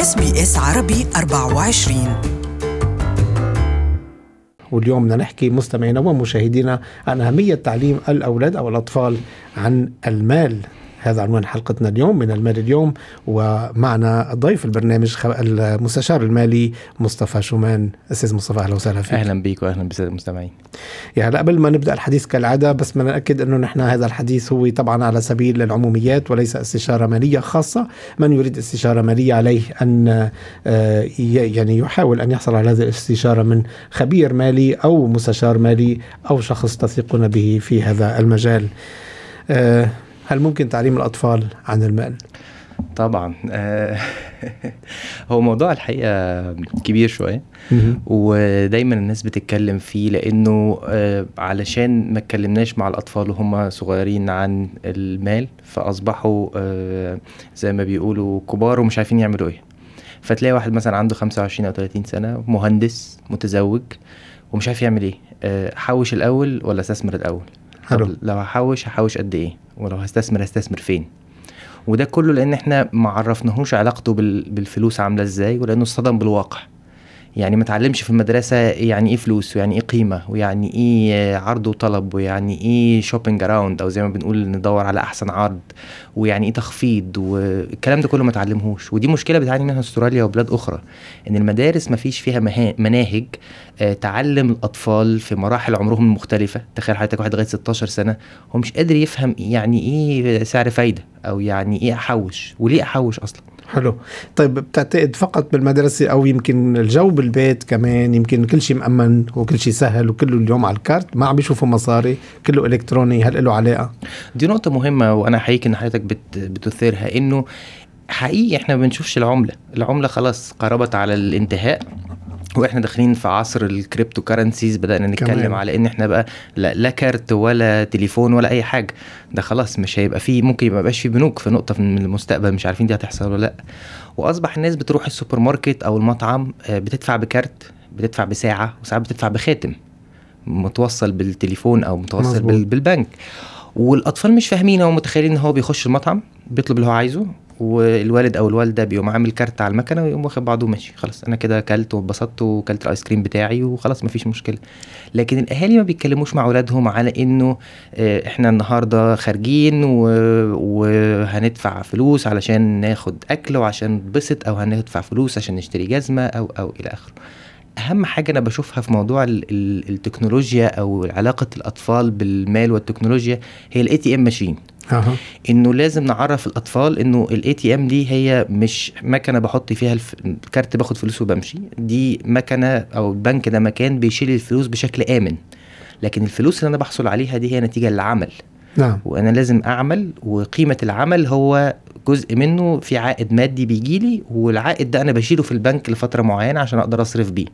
SBS عربي 24 واليوم بدنا نحكي مستمعينا ومشاهدينا عن أهمية تعليم الأولاد أو الأطفال عن المال. هذا عنوان حلقتنا اليوم من المال اليوم ومعنا ضيف البرنامج المستشار المالي مصطفى شومان. أستاذ مصطفى أهلا وسهلا فيك. أهلا بك وأهلا بالساده المستمعين. يعني قبل ما نبدأ الحديث كالعادة بس بدنا نأكد إنه نحن هذا الحديث هو طبعا على سبيل العموميات وليس استشارة مالية خاصة. من يريد استشارة مالية عليه أن آه، يعني يحاول أن يحصل على هذه الاستشارة من خبير مالي أو مستشار مالي أو شخص تثقون به في هذا المجال. آه، هل ممكن تعليم الأطفال عن المال؟ طبعا. آه، هو موضوع الحقيقة كبير شوية. ودايما الناس بتتكلم فيه لأنه آه، علشان ما اتكلمناش مع الأطفال وهم صغيرين عن المال فأصبحوا آه، زي ما بيقولوا كبار ومش عارفين يعملوا إيه. فتلاقي واحد مثلا عنده 25 أو 30 سنة مهندس متزوج ومش عارف يعمل إيه. حوش الأول ولا استثمر الأول؟ حلو. لو هحوش هحوش قد إيه؟ ولو هستثمر هستثمر فين؟ وده كله لأن إحنا ما عرفناهوش علاقته بالفلوس عاملة إزاي ولأنه اصطدم بالواقع. يعني ما اتعلمش في المدرسة يعني إيه فلوس ويعني إيه قيمة ويعني إيه عرض وطلب ويعني إيه shopping around أو زي ما بنقول ندور على أحسن عرض ويعني إيه تخفيض والكلام ده كله ما اتعلمهوش ودي مشكلة بتعاني منها أستراليا وبلاد أخرى إن المدارس ما فيش فيها مناهج آه، تعلم الأطفال في مراحل عمرهم المختلفة تخيل حضرتك واحد لغاية 16 سنة هو مش قادر يفهم يعني إيه سعر فايدة أو يعني إيه أحوش وليه أحوش أصلا؟ حلو طيب بتعتقد فقط بالمدرسة أو يمكن الجو بالبيت كمان يمكن كل شيء مأمن وكل شيء سهل وكله اليوم على الكارت ما عم بيشوفوا مصاري كله إلكتروني هل له علاقة؟ دي نقطة مهمة وأنا حقيقي إن حضرتك بت بتثيرها إنه حقيقي إحنا ما بنشوفش العملة العملة خلاص قربت على الانتهاء وإحنا داخلين في عصر ال cryptocurrencies بدأنا نتكلم كمان. على إن إحنا بقى لا, لا كارت ولا تليفون ولا أي حاجة ده خلاص مش هيبقى فيه ممكن يبقى بقاش فيه بنوك في نقطة من المستقبل مش عارفين دي هتحصل ولا لأ وأصبح الناس بتروح السوبر ماركت أو المطعم آه، بتدفع بكارت بتدفع بساعة وساعات بتدفع بخاتم متوصل بالتليفون أو متوصل مزبوط. بالبنك والأطفال مش فاهمين هو متخيلين إن هو بيخش المطعم بيطلب اللي هو عايزه والوالد أو الوالدة بيقوم عامل كارت على المكنة ويقوم واخد بعضه وماشي. خلاص أنا كده أكلت واتبسطت وكلت الآيس كريم بتاعي وخلاص مفيش مشكلة. لكن الأهالي ما بيتكلموش مع أولادهم على إنه آه، إحنا النهارده خارجين وهندفع فلوس علشان ناخد أكل وعشان نتبسط أو هندفع فلوس عشان نشتري جزمة أو أو إلى آخره. أهم حاجة أنا بشوفها في موضوع التكنولوجيا أو علاقة الأطفال بالمال والتكنولوجيا هي ال ATM machine أه. إنه لازم نعرف الأطفال إنه ال ATM دي هي مش مكنة بحط فيها الف... الكارت باخد فلوس وبمشي. دي مكنة أو البنك ده مكان بيشيل الفلوس بشكل آمن. لكن الفلوس اللي أنا بحصل عليها دي هي نتيجة للعمل. نعم. وأنا لازم أعمل وقيمة العمل هو جزء منه في عائد مادي بيجي لي والعائد ده أنا بشيله في البنك لفترة معينة عشان أقدر أصرف بيه.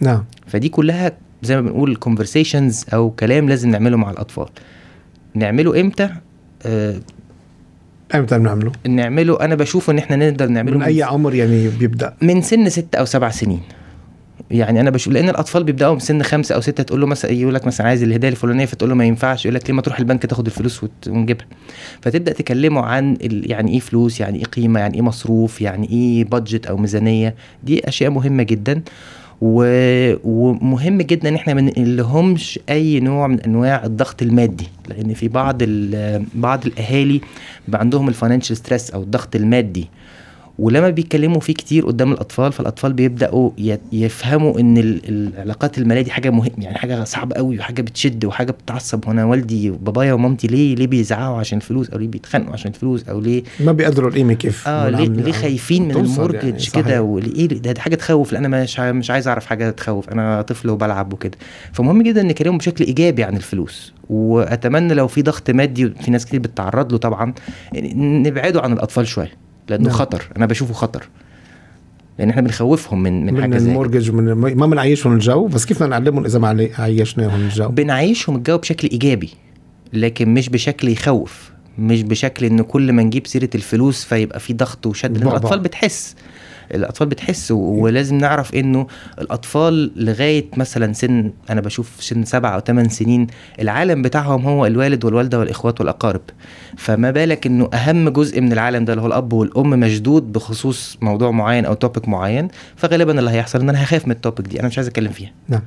نعم. فدي كلها زي ما بنقول conversations أو كلام لازم نعمله مع الأطفال. نعمله إمتى؟ إمتى بنعمله؟ نعمله. أنا بشوف إن إحنا نقدر نعمله من, من أي عمر يعني بيبدأ؟ من سن ست أو سبع سنين. يعني أنا بشوف لأن الأطفال بيبدأوا من سن خمسة أو ستة تقول له مثلا يقول لك مثلا عايز الهدايا الفلانية. فتقول له ما ينفعش يقول لك ليه ما تروح البنك تاخد الفلوس ونجيبها. فتبدأ تكلمه عن يعني إيه فلوس يعني إيه قيمة يعني إيه مصروف يعني إيه budget أو ميزانية. دي أشياء مهمة جدا. و... ومهم جدا إن إحنا ما نقلهمش أي نوع من أنواع الضغط المادي لأن في بعض ال... بعض الأهالي بيبقى عندهم ال financial stress أو الضغط المادي. ولما بيتكلموا فيه كتير قدام الأطفال فالأطفال بيبدأوا يفهموا إن العلاقات المالية دي حاجة مهمة يعني حاجة صعبة قوي وحاجة بتشد وحاجة بتعصب. هنا والدي وبابايا ومامتي ليه ليه بيزعقوا عشان الفلوس أو ليه بيتخانقوا عشان الفلوس أو ليه؟ ما بيقدروا القيمة كيف؟ آه ليه, ليه خايفين من ال mortgage يعني كده؟ وليه ده, ده حاجة تخوف لأن أنا مش مش عايز أعرف حاجة تخوف. أنا طفل وبلعب وكده. فمهم جدا نكلمهم بشكل إيجابي عن الفلوس. وأتمنى لو في ضغط مادي في ناس كتير بتتعرض له طبعا نبعده عن الأطفال شوية. لأنه نعم. خطر. أنا بشوفه خطر. لأن إحنا بنخوفهم من من, من حاجة زي المورجج ومن ما بنعيشهم الجو بس كيف بدنا نعلمهم إذا ما عيشناهم الجو؟ بنعيشهم الجو بشكل إيجابي لكن مش بشكل يخوف. مش بشكل ان كل ما نجيب سيرة الفلوس فيبقى في ضغط وشد لأن الأطفال بتحس. الأطفال بتحس ولازم نعرف إنه الأطفال لغاية مثلا سن أنا بشوف سن سبع أو ثمان سنين العالم بتاعهم هو الوالد والوالدة والإخوات والأقارب. فما بالك إنه أهم جزء من العالم ده اللي هو الأب والأم مشدود بخصوص موضوع معين أو topic معين فغالبا اللي هيحصل إن أنا هخاف من ال topic دي. أنا مش عايز أتكلم فيها. نعم.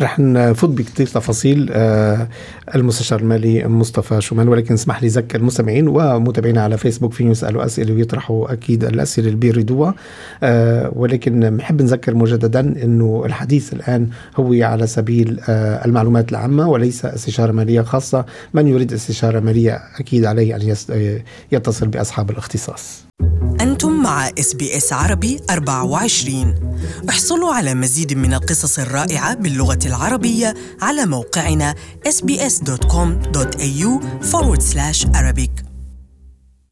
رح نفوت بكثير تفاصيل آه المستشار المالي مصطفى شومان ولكن اسمح لي ذكر المستمعين ومتابعينا على فيسبوك فيهم يسالوا اسئله ويطرحوا أكيد الأسئلة اللي بيريدوها ولكن بنحب نذكر مجددا إنه الحديث الآن هو على سبيل آه المعلومات العامة وليس استشارة مالية خاصة. من يريد استشارة مالية أكيد عليه أن يتصل بأصحاب الاختصاص. أنتم مع إس بي إس عربي 24 احصلوا على مزيد من القصص الرائعة باللغة العربية على موقعنا sbs.com.au forward slash Arabic.